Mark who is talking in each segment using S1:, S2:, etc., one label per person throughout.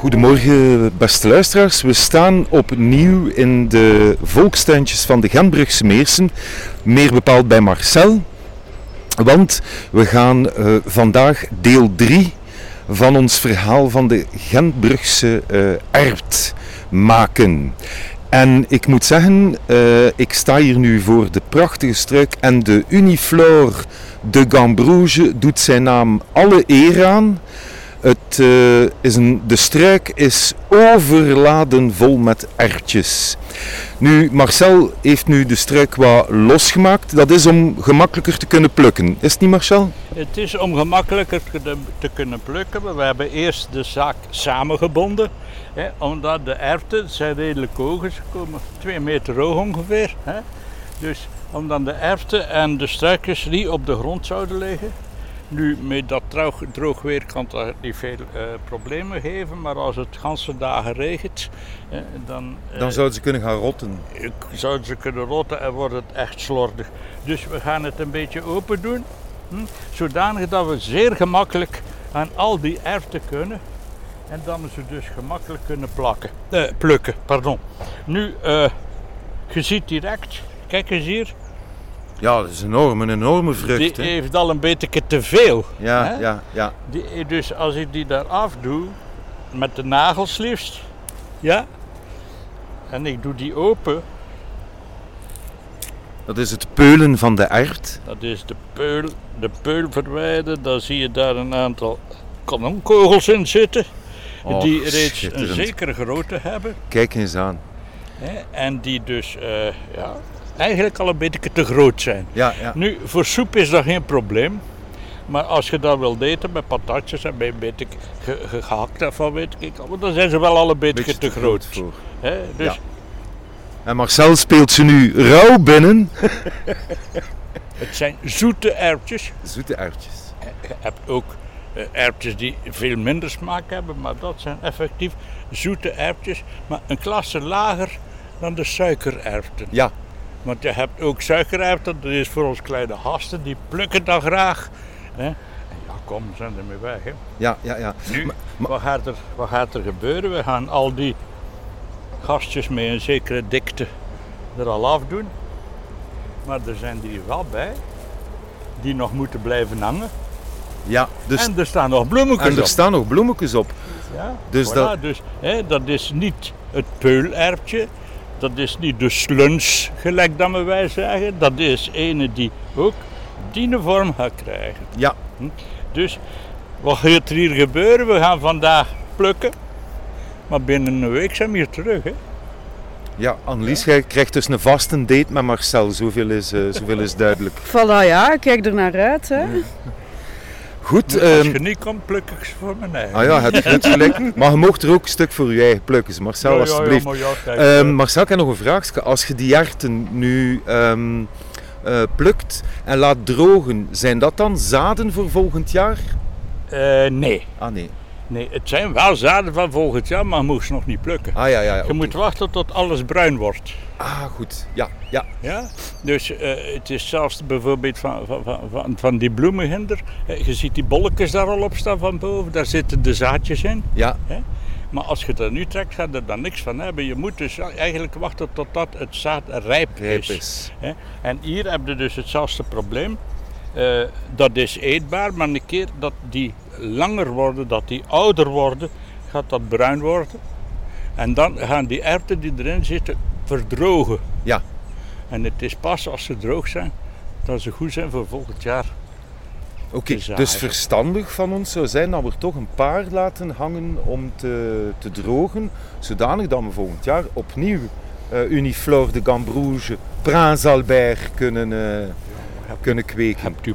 S1: Goedemorgen, beste luisteraars. We staan opnieuw in de volkstuintjes van de Gentbrugse Meersen, meer bepaald bij Marcel. Want we gaan uh, vandaag deel 3 van ons verhaal van de Gentbrugse uh, ert maken. En ik moet zeggen, uh, ik sta hier nu voor de prachtige struik en de Uniflore de Gambrouge doet zijn naam alle eer aan. Het, uh, is een, de struik is overladen vol met ertjes. Nu, Marcel heeft nu de struik wat losgemaakt. Dat is om gemakkelijker te kunnen plukken. Is het niet, Marcel?
S2: Het is om gemakkelijker te, kunnen plukken. We hebben eerst de zaak samengebonden. Hè, omdat de erwten zijn redelijk hoog. Ze komen twee meter hoog ongeveer. Hè. Dus om dan de erwten en de struikjes niet op de grond zouden liggen. Nu, met dat droog, droog weer kan dat niet veel uh, problemen geven, maar als het ganse dagen regent, eh, dan...
S1: Uh, dan zouden ze kunnen gaan rotten.
S2: Zouden ze kunnen rotten en wordt het echt slordig. Dus we gaan het een beetje open doen, hm, zodanig dat we zeer gemakkelijk aan al die erwten kunnen. En dan ze dus gemakkelijk kunnen plakken, plukken. Pardon. Nu, je ziet direct, kijk eens hier,
S1: ja, dat is enorm, een enorme vrucht.
S2: Die heeft al een beetje te veel.
S1: Ja, hè? ja, ja.
S2: Die, dus als ik die daar af doe, met de nagels liefst, ja, en ik doe die open.
S1: Dat is het peulen van de ert.
S2: Dat is de peul, de peul verwijderen. Dan zie je daar een aantal kanonkogels in zitten. Och, die reeds een zekere grootte hebben.
S1: Kijk eens aan.
S2: En die dus, uh, ja, eigenlijk al een beetje te groot zijn.
S1: Ja, ja.
S2: Nu, voor soep is dat geen probleem. Maar als je dat wilt eten met patatjes en een beetje gehakt ervan, weet ik, dan zijn ze wel al een beetje, beetje te, groot. voor. He, dus... Ja.
S1: En Marcel speelt ze nu rauw binnen.
S2: Het zijn zoete erwtjes.
S1: Zoete erwtjes.
S2: Je hebt ook uh, erwtjes die veel minder smaak hebben, maar dat zijn effectief zoete erwtjes, maar een klasse lager dan de suikererwten.
S1: Ja,
S2: want je hebt ook suikerijpten, dat is voor ons kleine gasten, die plukken dan graag. Hè? Ja, kom, we zijn ermee weg. Hè?
S1: Ja, ja, ja.
S2: Nu, maar, wat, gaat er, wat gaat er gebeuren? We gaan al die gastjes met een zekere dikte er al afdoen. Maar er zijn die wel bij, die nog moeten blijven hangen.
S1: Ja, dus
S2: en er staan nog bloemetjes op.
S1: En er staan nog bloemetjes op.
S2: Ja, dus, voilà, dat... Dus, hè, dat is niet het peulerpje, dat is niet de sluns, gelijk dat we wij zeggen. Dat is ene die ook die vorm gaat krijgen.
S1: Ja.
S2: Hm? Dus wat gaat er hier gebeuren? We gaan vandaag plukken. Maar binnen een week zijn we hier terug. Hè?
S1: Ja, Annelies, jij krijgt dus een vaste date met Marcel. Zoveel is, uh, zoveel is duidelijk.
S3: Voilà, ja. Ik kijk er naar uit. Hè.
S1: Goed.
S2: Als je ehm, niet komt, pluk ik ze voor mijn eigen.
S1: Ah ja, het, het gelijk. Maar je mocht er ook een stuk voor je eigen plukken. Marcel, ja, alsjeblieft. Ja, ja,
S2: ja,
S1: um, Marcel, ik heb nog een vraag. Als je die erten nu um, uh, plukt en laat drogen, zijn dat dan zaden voor volgend jaar?
S2: Uh, nee.
S1: Ah, nee.
S2: Nee, het zijn wel zaden van volgend jaar, maar je moet ze nog niet plukken.
S1: Ah, ja, ja, ja,
S2: je moet wachten tot alles bruin wordt.
S1: Ah, goed. Ja, ja.
S2: ja? Dus uh, het is zelfs bijvoorbeeld van, van, van, van die bloemenhinder. Je ziet die bolletjes daar al op staan van boven. Daar zitten de zaadjes in.
S1: Ja.
S2: Hè? Maar als je dat nu trekt, gaat er dan niks van hebben. Je moet dus eigenlijk wachten totdat het zaad rijp,
S1: rijp
S2: is.
S1: is.
S2: Hè? En hier heb je dus hetzelfde probleem. Uh, dat is eetbaar, maar een keer dat die langer worden, dat die ouder worden, gaat dat bruin worden. En dan gaan die erwten die erin zitten verdrogen.
S1: Ja.
S2: En het is pas als ze droog zijn, dat ze goed zijn voor volgend jaar.
S1: Oké, okay, dus verstandig van ons zou zijn dat we er toch een paar laten hangen om te, te drogen, zodanig dat we volgend jaar opnieuw uh, Uniflore de Gambrouge, Prince Albert kunnen, uh, kunnen kweken.
S2: Hebt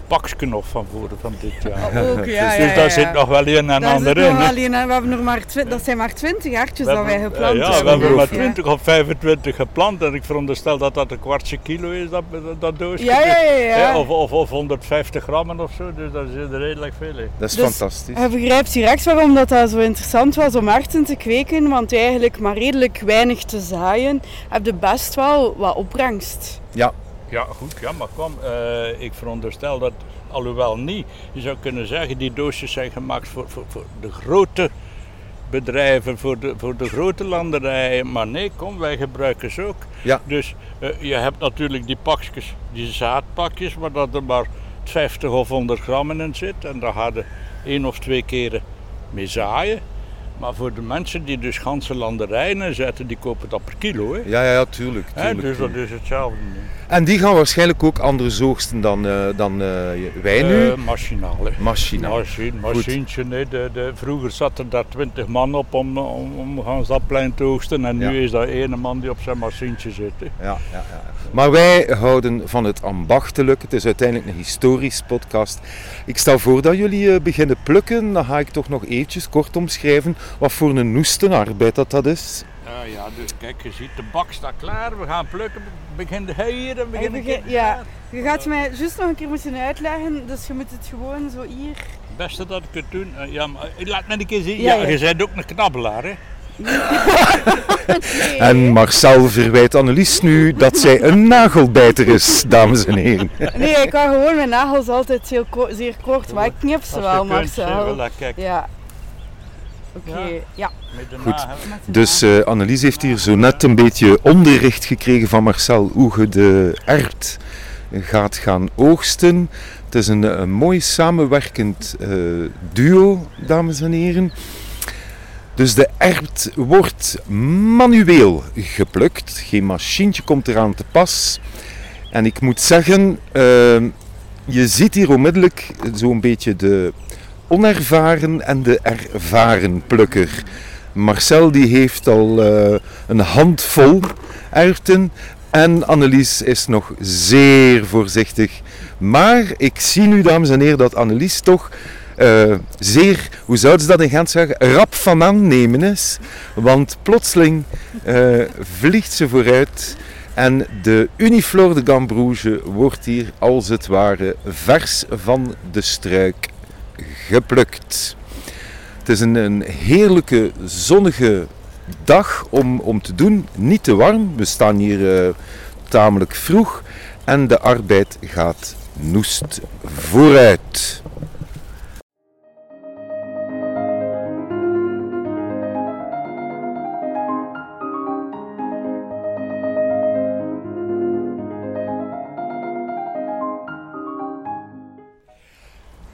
S2: u nog van voren van dit jaar?
S3: Ook, ja,
S2: dus,
S3: ja,
S2: dus daar zit nog wel een en ander in.
S3: we, hebben nog maar dat zijn maar 20 hartjes dat wij geplant
S2: ja,
S3: hebben.
S2: we hebben maar 20 of 25 geplant en ik veronderstel dat dat een kwartje kilo is, dat, dat doosje.
S3: Ja, ja, ja.
S2: Of, of, of 150 grammen of zo, dus daar zit er redelijk veel in.
S1: Dat is
S3: dus
S1: fantastisch.
S3: Je begrijpt direct waarom dat, dat zo interessant was om arten te kweken, want eigenlijk maar redelijk weinig te zaaien, heb je best wel wat opbrengst.
S1: Ja,
S2: ja, goed, ja, maar kom, uh, ik veronderstel dat, alhoewel niet, je zou kunnen zeggen, die doosjes zijn gemaakt voor, voor, voor de grote bedrijven voor de, voor de grote landerijen. Maar nee, kom, wij gebruiken ze ook.
S1: Ja.
S2: Dus eh, je hebt natuurlijk die pakjes, die zaadpakjes, waar dat er maar 50 of 100 gram in zit. En daar hadden één of twee keren mee zaaien. Maar voor de mensen die dus ganse landerijen zetten, die kopen dat per kilo. Hè?
S1: Ja, ja, tuurlijk. Tuurlijk,
S2: dus dat is hetzelfde.
S1: En die gaan waarschijnlijk ook anders oogsten dan, eh, dan eh, wij nu.
S2: Eh, machinaal. hè.
S1: Machinaal.
S2: Machine, machientje. nee, de, de, vroeger zat er daar twintig man op om, om, om gaan te oogsten. En nu is dat ene man die op zijn machientje zit. hè.
S1: Ja, ja, ja. Maar wij houden van het ambachtelijk. Het is uiteindelijk een historisch podcast. Ik stel voor dat jullie beginnen plukken. Dan ga ik toch nog eventjes kort omschrijven wat voor een noestenarbeid dat dat is.
S2: Ja, ja, dus kijk, je ziet de bak staat klaar. We gaan plukken. Begin hij hier en begin
S3: begin- ja. Je gaat mij juist nog een keer moeten uitleggen, dus je moet het gewoon zo hier.
S2: Het beste dat ik het doen. eh, ja, maar eh, laat me een keer zien.
S3: Ja,
S2: Ja,
S3: ja.
S2: je bent ook een knabbelaar, hè?
S1: En Marcel verwijt Annelies nu dat zij een nagelbijter is, dames en heren.
S3: Nee, ik kan gewoon mijn nagels altijd heel ko- zeer kort, maar ik knip ze
S2: Als
S3: wel,
S2: je kunt,
S3: Marcel.
S2: voilà, kijk,
S3: Ja. Oké,
S2: Ja.
S3: ja.
S2: met de
S1: Goed. Dus eh Annelies heeft hier zo net een beetje onderricht gekregen van Marcel hoe je de ert gaat gaan oogsten. Het is een, een mooi samenwerkend eh, duo, dames en heren. Dus de ert wordt manueel geplukt. Geen machientje komt eraan te pas. En ik moet zeggen, eh, je ziet hier onmiddellijk zo'n beetje de onervaren en de ervaren plukker. Marcel die heeft al eh, een handvol erwten en Annelies is nog zeer voorzichtig. Maar ik zie nu, dames en heren, dat Annelies toch eh, zeer, hoe zouden ze dat in Gent zeggen, rap van aannemen is. Want plotseling eh, vliegt ze vooruit en de Uniflor de Gambrouge wordt hier als het ware vers van de struik geplukt. Het is een, heerlijke zonnige dag om, om te doen. Niet te warm. We staan hier eh, tamelijk vroeg. En de arbeid gaat noest vooruit.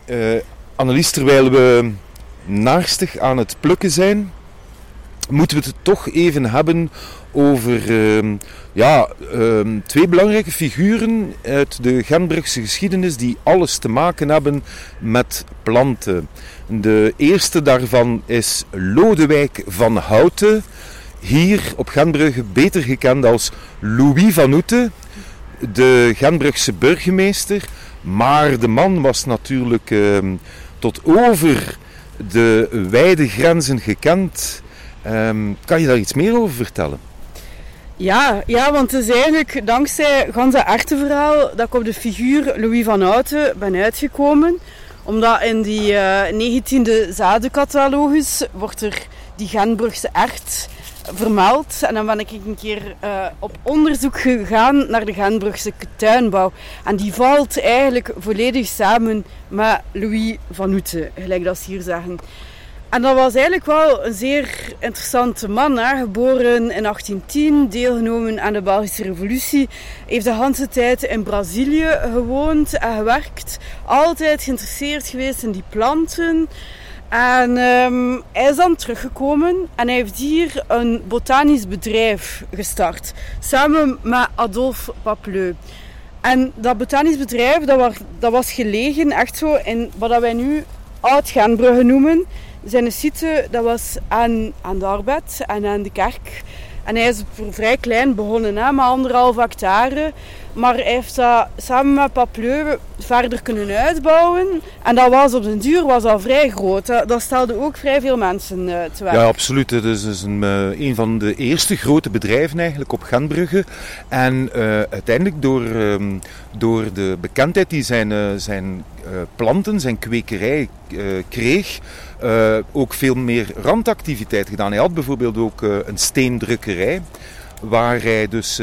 S1: Eh, Annelies, terwijl we naarstig aan het plukken zijn, moeten we het toch even hebben over ehm, ja, ehm, twee belangrijke figuren uit de Genbrugse geschiedenis die alles te maken hebben met planten. De eerste daarvan is Lodewijk van Houten, hier op Genbrugge beter gekend als Louis van Oete, de Genbrugse burgemeester. Maar de man was natuurlijk ehm, tot over de wijde grenzen gekend. Ehm, kan je daar iets meer over vertellen?
S3: Ja, ja, want het is eigenlijk dankzij gans dat verhaal dat ik op de figuur Louis van Houten ben uitgekomen. Omdat in die eh 19e zadencatalogus wordt er die Genbrugse ert vermeld. En dan ben ik een keer eh, op onderzoek gegaan naar de Genbrugse tuinbouw. En die valt eigenlijk volledig samen met Louis van Oete, gelijk dat ze hier zeggen. En dat was eigenlijk wel een zeer interessante man. Geboren in 1810, deelgenomen aan de Belgische Revolutie. Heeft de hele tijd in Brazilië gewoond en gewerkt. Altijd geïnteresseerd geweest in die planten. En ehm, hij is dan teruggekomen en hij heeft hier een botanisch bedrijf gestart. Samen met Adolphe Papleux. En dat botanisch bedrijf dat was, dat was gelegen echt zo in wat wij nu Oud-Genbrugge noemen. Zijn site dat was aan, aan de Arbed en aan de kerk. En hij is vrij klein begonnen, hè, met anderhalf hectare. Maar hij heeft dat samen met Papleu verder kunnen uitbouwen. En dat was op den duur was al vrij groot. Dat stelde ook vrij veel mensen eh, te werk.
S1: Ja, absoluut. Het is dus een, eh, een van de eerste grote bedrijven eigenlijk op Gentbrugge. En eh, uiteindelijk door, ehm, door de bekendheid die zijn, zijn planten, zijn kwekerij kreeg, ook veel meer randactiviteit gedaan. Hij had bijvoorbeeld ook een steendrukkerij, waar hij dus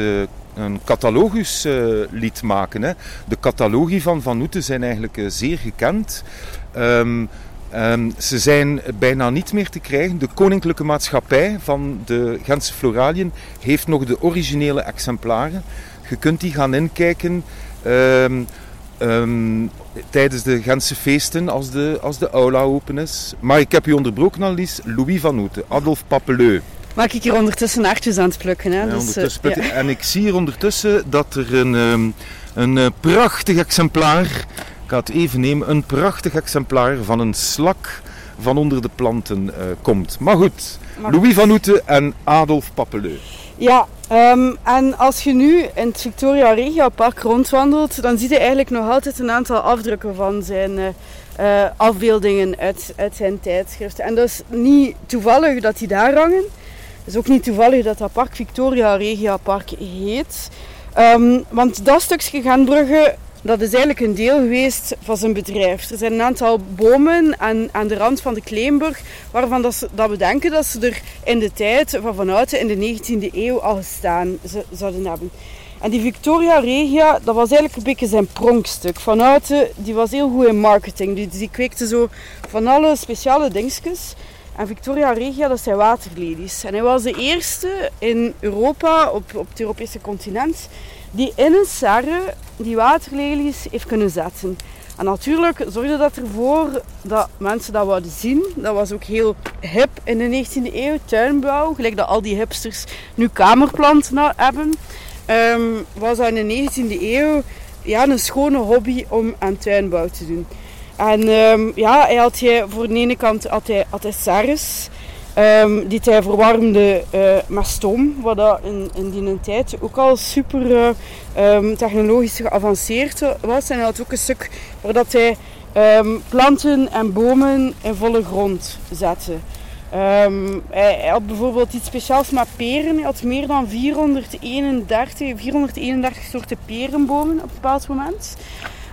S1: een catalogus eh, liet maken. Hè. De catalogi van Van Oete zijn eigenlijk eh, zeer gekend. Ehm, Ehm, ze zijn bijna niet meer te krijgen. De Koninklijke Maatschappij van de Gentse Floraliën heeft nog de originele exemplaren. Je kunt die gaan inkijken ehm, tijdens de Gentse feesten als de, als de aula open is. Maar ik heb u onderbroken, Annelies. Louis van Oete, Adolf Papeleu.
S3: Maak ik hier ondertussen aardjes aan het plukken. Hè?
S1: Ja,
S3: Dus,
S1: ondertussen
S3: eh,
S1: plukken. En ik zie hier ondertussen dat er een, ehm, een eh, prachtig exemplaar, ik ga het even nemen, een prachtig exemplaar van een slak van onder de planten eh, komt. Maar goed,
S3: Maar-
S1: Louis van Oete en Adolf Papeleu.
S3: Ja, ehm, en als je nu in het Victoria Regia Park rondwandelt, dan zie je eigenlijk nog altijd een aantal afdrukken van zijn afbeeldingen uit, uit zijn tijdschriften. En dat is niet toevallig dat die daar hangen. Is ook niet toevallig dat dat park Victoria Regia Park heet. Ehm, want dat stukje Gentbrugge, dat is eigenlijk een deel geweest van zijn bedrijf. Er zijn een aantal bomen aan, aan de rand van de Kleinburg waarvan dat, ze, dat we denken dat ze er in de tijd van Van Houten in de 19e eeuw al gestaan zouden hebben. En die Victoria Regia, dat was eigenlijk een beetje zijn pronkstuk. Van Houten, die was heel goed in marketing. Die, die kweekte zo van alle speciale dingetjes. En Victoria Regia, dat zijn waterlelies. En hij was de eerste in Europa, op, op het Europese continent, die in een serre die waterlelies heeft kunnen zetten. En natuurlijk zorgde dat ervoor dat mensen dat wouden zien. Dat was ook heel hip in de 19e eeuw, tuinbouw. Gelijk dat al die hipsters nu kamerplanten hebben. Ehm, was dat in de 19e eeuw ja, een schone hobby om aan tuinbouw te doen. En ehm, ja, hij had hij, voor de ene kant had ehm, die hij verwarmde eh, met stoom, wat dat in, in die tijd ook al super eh, ehm, technologisch geavanceerd was. En hij had ook een stuk waar dat hij planten en bomen in volle grond zette. Hij, hij had bijvoorbeeld iets speciaals met peren. Hij had meer dan 431, 431 soorten perenbomen op een bepaald moment.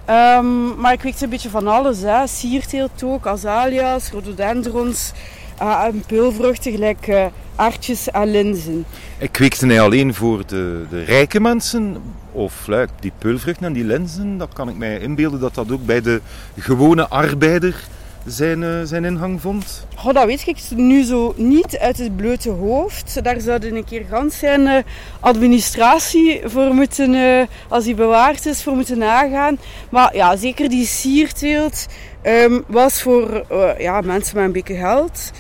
S3: Ehm, maar ik weet een beetje van alles. Hè. Sierteelt ook, azalea's, rhododendrons eh, en peulvruchten gelijk eh aardjes en linzen.
S1: Ik kweekte hij alleen voor de, de rijke mensen? Of die peulvruchten en die lenzen, dat kan ik mij inbeelden dat dat ook bij de gewone arbeider zijn, eh, zijn ingang vond.
S3: Goh, dat weet ik nu zo niet uit het blote hoofd. Daar zouden een keer gans zijn eh, administratie voor moeten, eh, als die bewaard is, voor moeten nagaan. Maar ja, zeker die sierteelt ehm, was voor ja, mensen met een beetje geld.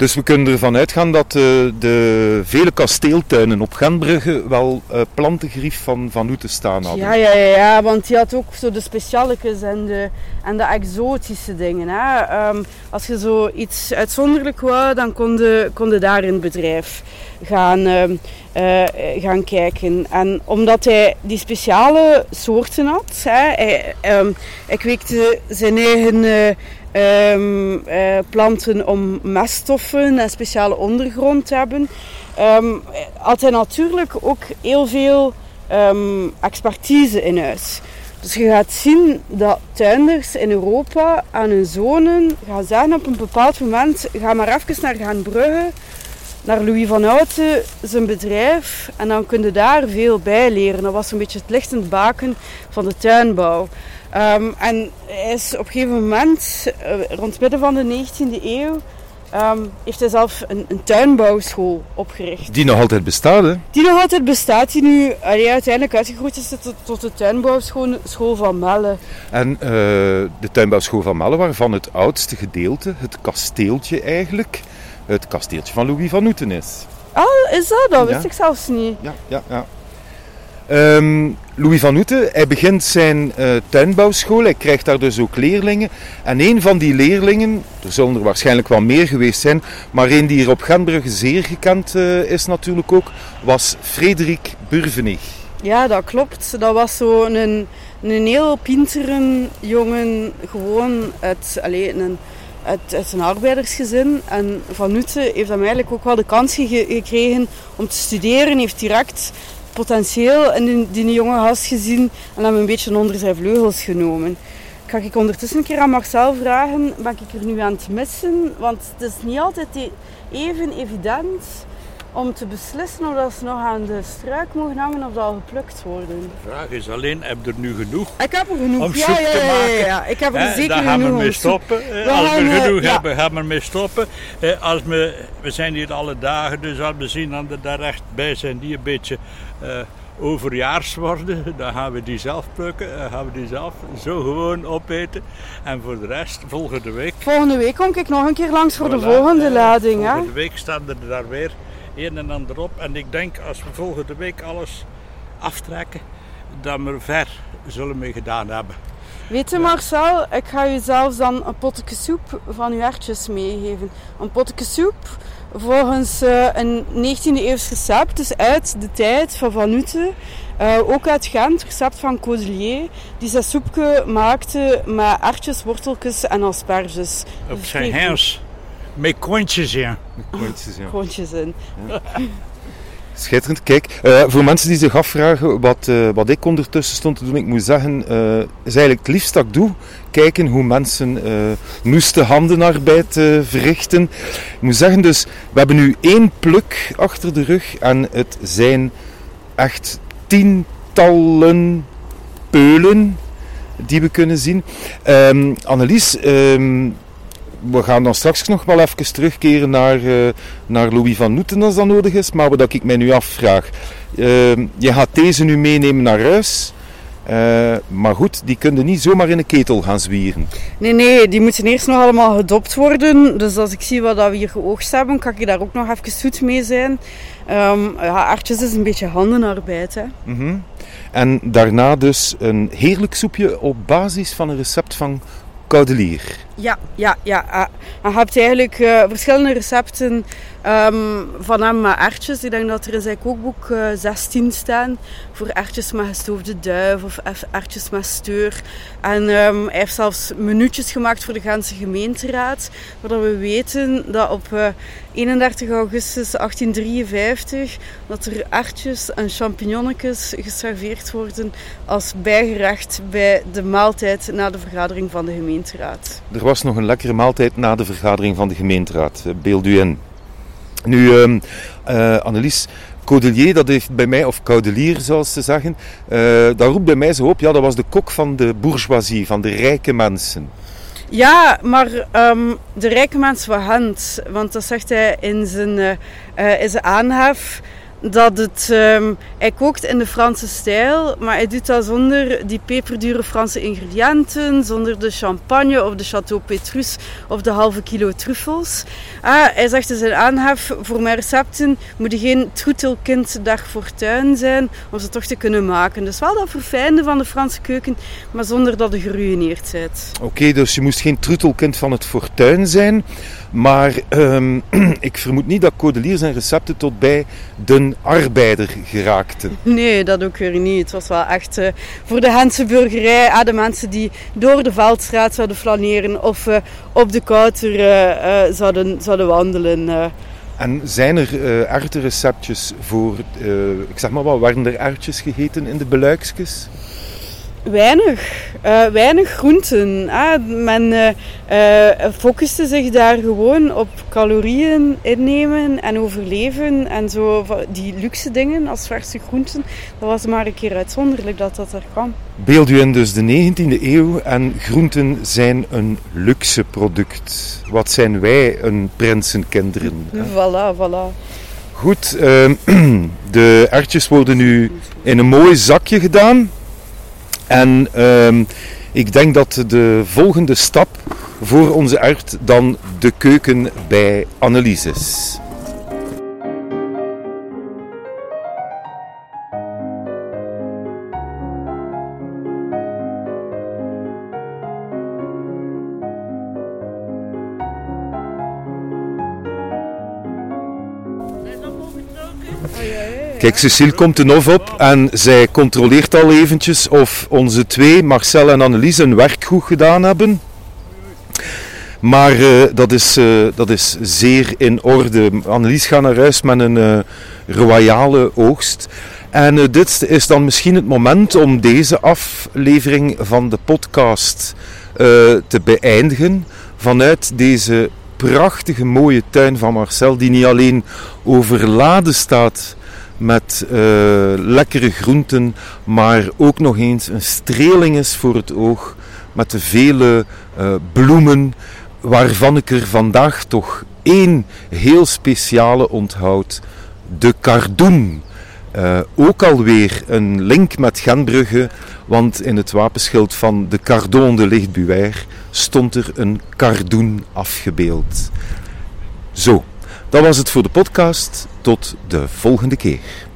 S1: Dus we kunnen ervan uitgaan dat eh, de vele kasteeltuinen op Gentbrugge wel eh, plantengrief van Van staan hadden.
S3: Ja, ja, ja, want die had ook zo de specialetjes en de, en de exotische dingen. Hè. Ehm, als je zo iets uitzonderlijk wou, dan kon je, kon je daar in het bedrijf gaan, ehm, eh, gaan kijken. En omdat hij die speciale soorten had, hè, hij, ehm, hij kweekte zijn eigen eh, ehm, eh, planten om meststoffen en speciale ondergrond te hebben, ehm, had hij natuurlijk ook heel veel ehm, expertise in huis. Dus je gaat zien dat tuinders in Europa aan hun zonen gaan zeggen op een bepaald moment, ga maar even naar Gentbrugge, naar Louis van Houten, zijn bedrijf, en dan kun je daar veel bij leren. Dat was een beetje het lichtend baken van de tuinbouw. Ehm, en hij is op een gegeven moment, eh, rond het midden van de 19e eeuw, ehm, heeft hij zelf een, een tuinbouwschool opgericht.
S1: Die nog altijd bestaat, hè?
S3: Die nog altijd bestaat, die nu allee, uiteindelijk uitgegroeid is tot, tot de tuinbouwschool school van Melle.
S1: En eh, de tuinbouwschool van Melle, waarvan het oudste gedeelte, het kasteeltje eigenlijk, het kasteeltje van Louis van Oeten is.
S3: Ah, is dat? Dat wist ik zelfs niet.
S1: Ja, ja, ja. Ehm, Louis van Oeten, hij begint zijn eh, tuinbouwschool, hij krijgt daar dus ook leerlingen. En een van die leerlingen, er zullen er waarschijnlijk wel meer geweest zijn, maar een die hier op Gentbrugge zeer gekend eh, is natuurlijk ook, was Frederik Burvenig.
S3: Ja, dat klopt. Dat was zo een, een heel pinteren jongen, gewoon uit, allee, een, uit, uit arbeidersgezin. En Van Nutte heeft hem eigenlijk ook wel de kans ge- gekregen om te studeren. Heeft direct potentieel in die, die jonge gast gezien en hem een beetje onder zijn vleugels genomen. Ga ik ondertussen een keer aan Marcel vragen, ben ik er nu aan het missen? Want het is niet altijd e- even evident om te beslissen of dat ze nog aan de struik mogen hangen of dat al geplukt worden.
S2: De vraag is alleen, heb je er nu genoeg?
S3: Ik heb er genoeg.
S2: Om
S3: ja,
S2: soep
S3: ja,
S2: te
S3: ja, ja,
S2: maken.
S3: ja. Ik heb er zeker
S2: daar gaan we
S3: genoeg
S2: mee stoppen. Eh,
S3: We
S2: Als
S3: gaan,
S2: we
S3: eh,
S2: genoeg
S3: ja.
S2: hebben, gaan we ermee stoppen. Eh, Als we, we zijn hier alle dagen, dus als we zien dat er daar echt bij zijn die een beetje eh, overjaars worden, dan gaan we die zelf plukken. Dan gaan we die zelf zo gewoon opeten. En voor de rest, volgende week.
S3: Volgende week kom ik nog een keer langs voor de volgende
S2: eh,
S3: lading. Hè?
S2: Volgende week staan er daar weer een en ander op. En ik denk als we volgende week alles aftrekken, dat we er ver zullen mee gedaan hebben.
S3: Weet je Marcel, ik ga je zelfs dan een potje soep van uw erwtjes meegeven. Een potje soep volgens eh, een 19e eeuws recept, dus uit de tijd van Van Nutte. eh, ook uit Gent, recept van Codelier, die zijn soepje maakte met erwtjes, worteltjes en asperges.
S2: Op
S3: Dus
S2: zijn hens met kontjes in.
S1: Kontjes, ja.
S3: Grondjes in.
S1: Schitterend. Kijk, eh, voor mensen die zich afvragen wat, eh, wat ik ondertussen stond te doen, ik moet zeggen, eh, is eigenlijk het liefst dat ik doe. Kijken hoe mensen eh noeste handenarbeid eh, verrichten. Ik moet zeggen, dus, we hebben nu één pluk achter de rug en het zijn echt tientallen peulen die we kunnen zien. Ehm, Annelies, ehm, we gaan dan straks nog wel even terugkeren naar, eh, naar Louis van Noeten als dat nodig is. Maar wat ik mij nu afvraag, ehm, je gaat deze nu meenemen naar huis. Eh, maar goed, die kunnen niet zomaar in een ketel gaan zwieren.
S3: Nee, nee, die moeten eerst nog allemaal gedopt worden. Dus als ik zie wat dat we hier geoogst hebben, kan ik daar ook nog even zoet mee zijn. Ehm ja, aardjes is een beetje handenarbeid. Hè.
S1: Mhm. En daarna dus een heerlijk soepje op basis van een recept van Caudelier.
S3: Ja, ja, ja. ah. En je hebt eigenlijk eh, verschillende recepten ehm, van hem met erwtjes. Ik denk dat er in zijn kookboek eh 16 staan voor erwtjes met gestoofde duif of erwtjes met steur. En ehm, hij heeft zelfs minuutjes gemaakt voor de Gentse gemeenteraad, waar we weten dat op eh, 31 augustus 1853 dat er erwtjes en champignonnetjes geserveerd worden als bijgerecht bij de maaltijd na de vergadering van de gemeenteraad.
S1: Er was nog een lekkere maaltijd na de vergadering van de gemeenteraad. eh, Beeld u in. Nu, ehm eh, Annelies, Caudelier, dat heeft bij mij, of Caudelier zoals ze zeggen, eh, dat roept bij mij zo op, ja, dat was de kok van de bourgeoisie, van de rijke mensen.
S3: Ja, maar ehm, de rijke mens van Gent, want dat zegt hij in zijn, in zijn aanhef, dat het, ehm, hij kookt in de Franse stijl, maar hij doet dat zonder die peperdure Franse ingrediënten, zonder de champagne of de Chateau Petrus of de halve kilo truffels. Ah, hij zegt in zijn aanhef, voor mijn recepten moet er geen troetelkind dag fortuin zijn om ze toch te kunnen maken. Dus wel dat verfijnde van de Franse keuken, maar zonder dat je geruïneerd bent.
S1: Oké, dus je moest geen troetelkind van het fortuin zijn, maar ehm, ik vermoed niet dat Caudelier zijn recepten tot bij de arbeider geraakten.
S3: Nee, dat ook weer niet. Het was wel echt eh, voor de Gentse burgerij, ah, de mensen die door de Veldstraat zouden flaneren of eh, op de Kouter zouden, zouden wandelen.
S1: En zijn er eh erwtenreceptjes voor, ik zeg maar wat, werden er erwtjes gegeten in de beluikjes?
S3: Weinig, eh, weinig groenten. Ah, men eh, eh, focuste zich daar gewoon op calorieën innemen en overleven en zo die luxe dingen als verse groenten. Dat was maar een keer uitzonderlijk dat dat er kwam.
S1: Beeld u in dus de 19e eeuw en groenten zijn een luxe product. Wat zijn wij, een prinsenkinderen? hè?
S3: Voilà, voilà.
S1: Goed, ehm, de erwtjes worden nu in een mooi zakje gedaan. En ehm, ik denk dat de volgende stap voor onze ert dan de keuken bij Annelies is. Kijk, Cecile komt de hof op en zij controleert al eventjes of onze twee, Marcel en Annelies, hun werk goed gedaan hebben. Maar eh, dat, is, eh, dat is zeer in orde. Annelies gaat naar huis met een eh, royale oogst. En dit is dan misschien het moment om deze aflevering van de podcast te beëindigen vanuit deze prachtige mooie tuin van Marcel, die niet alleen overladen staat met uh, lekkere groenten, maar ook nog eens een streling is voor het oog met de vele uh, bloemen, waarvan ik er vandaag toch één heel speciale onthoud: de kardoen. Uh, ook alweer een link met Genbrugge, want in het wapenschild van de Cardon de Lichtbuaire stond er een kardoen afgebeeld. Zo, dat was het voor de podcast. Tot de volgende keer.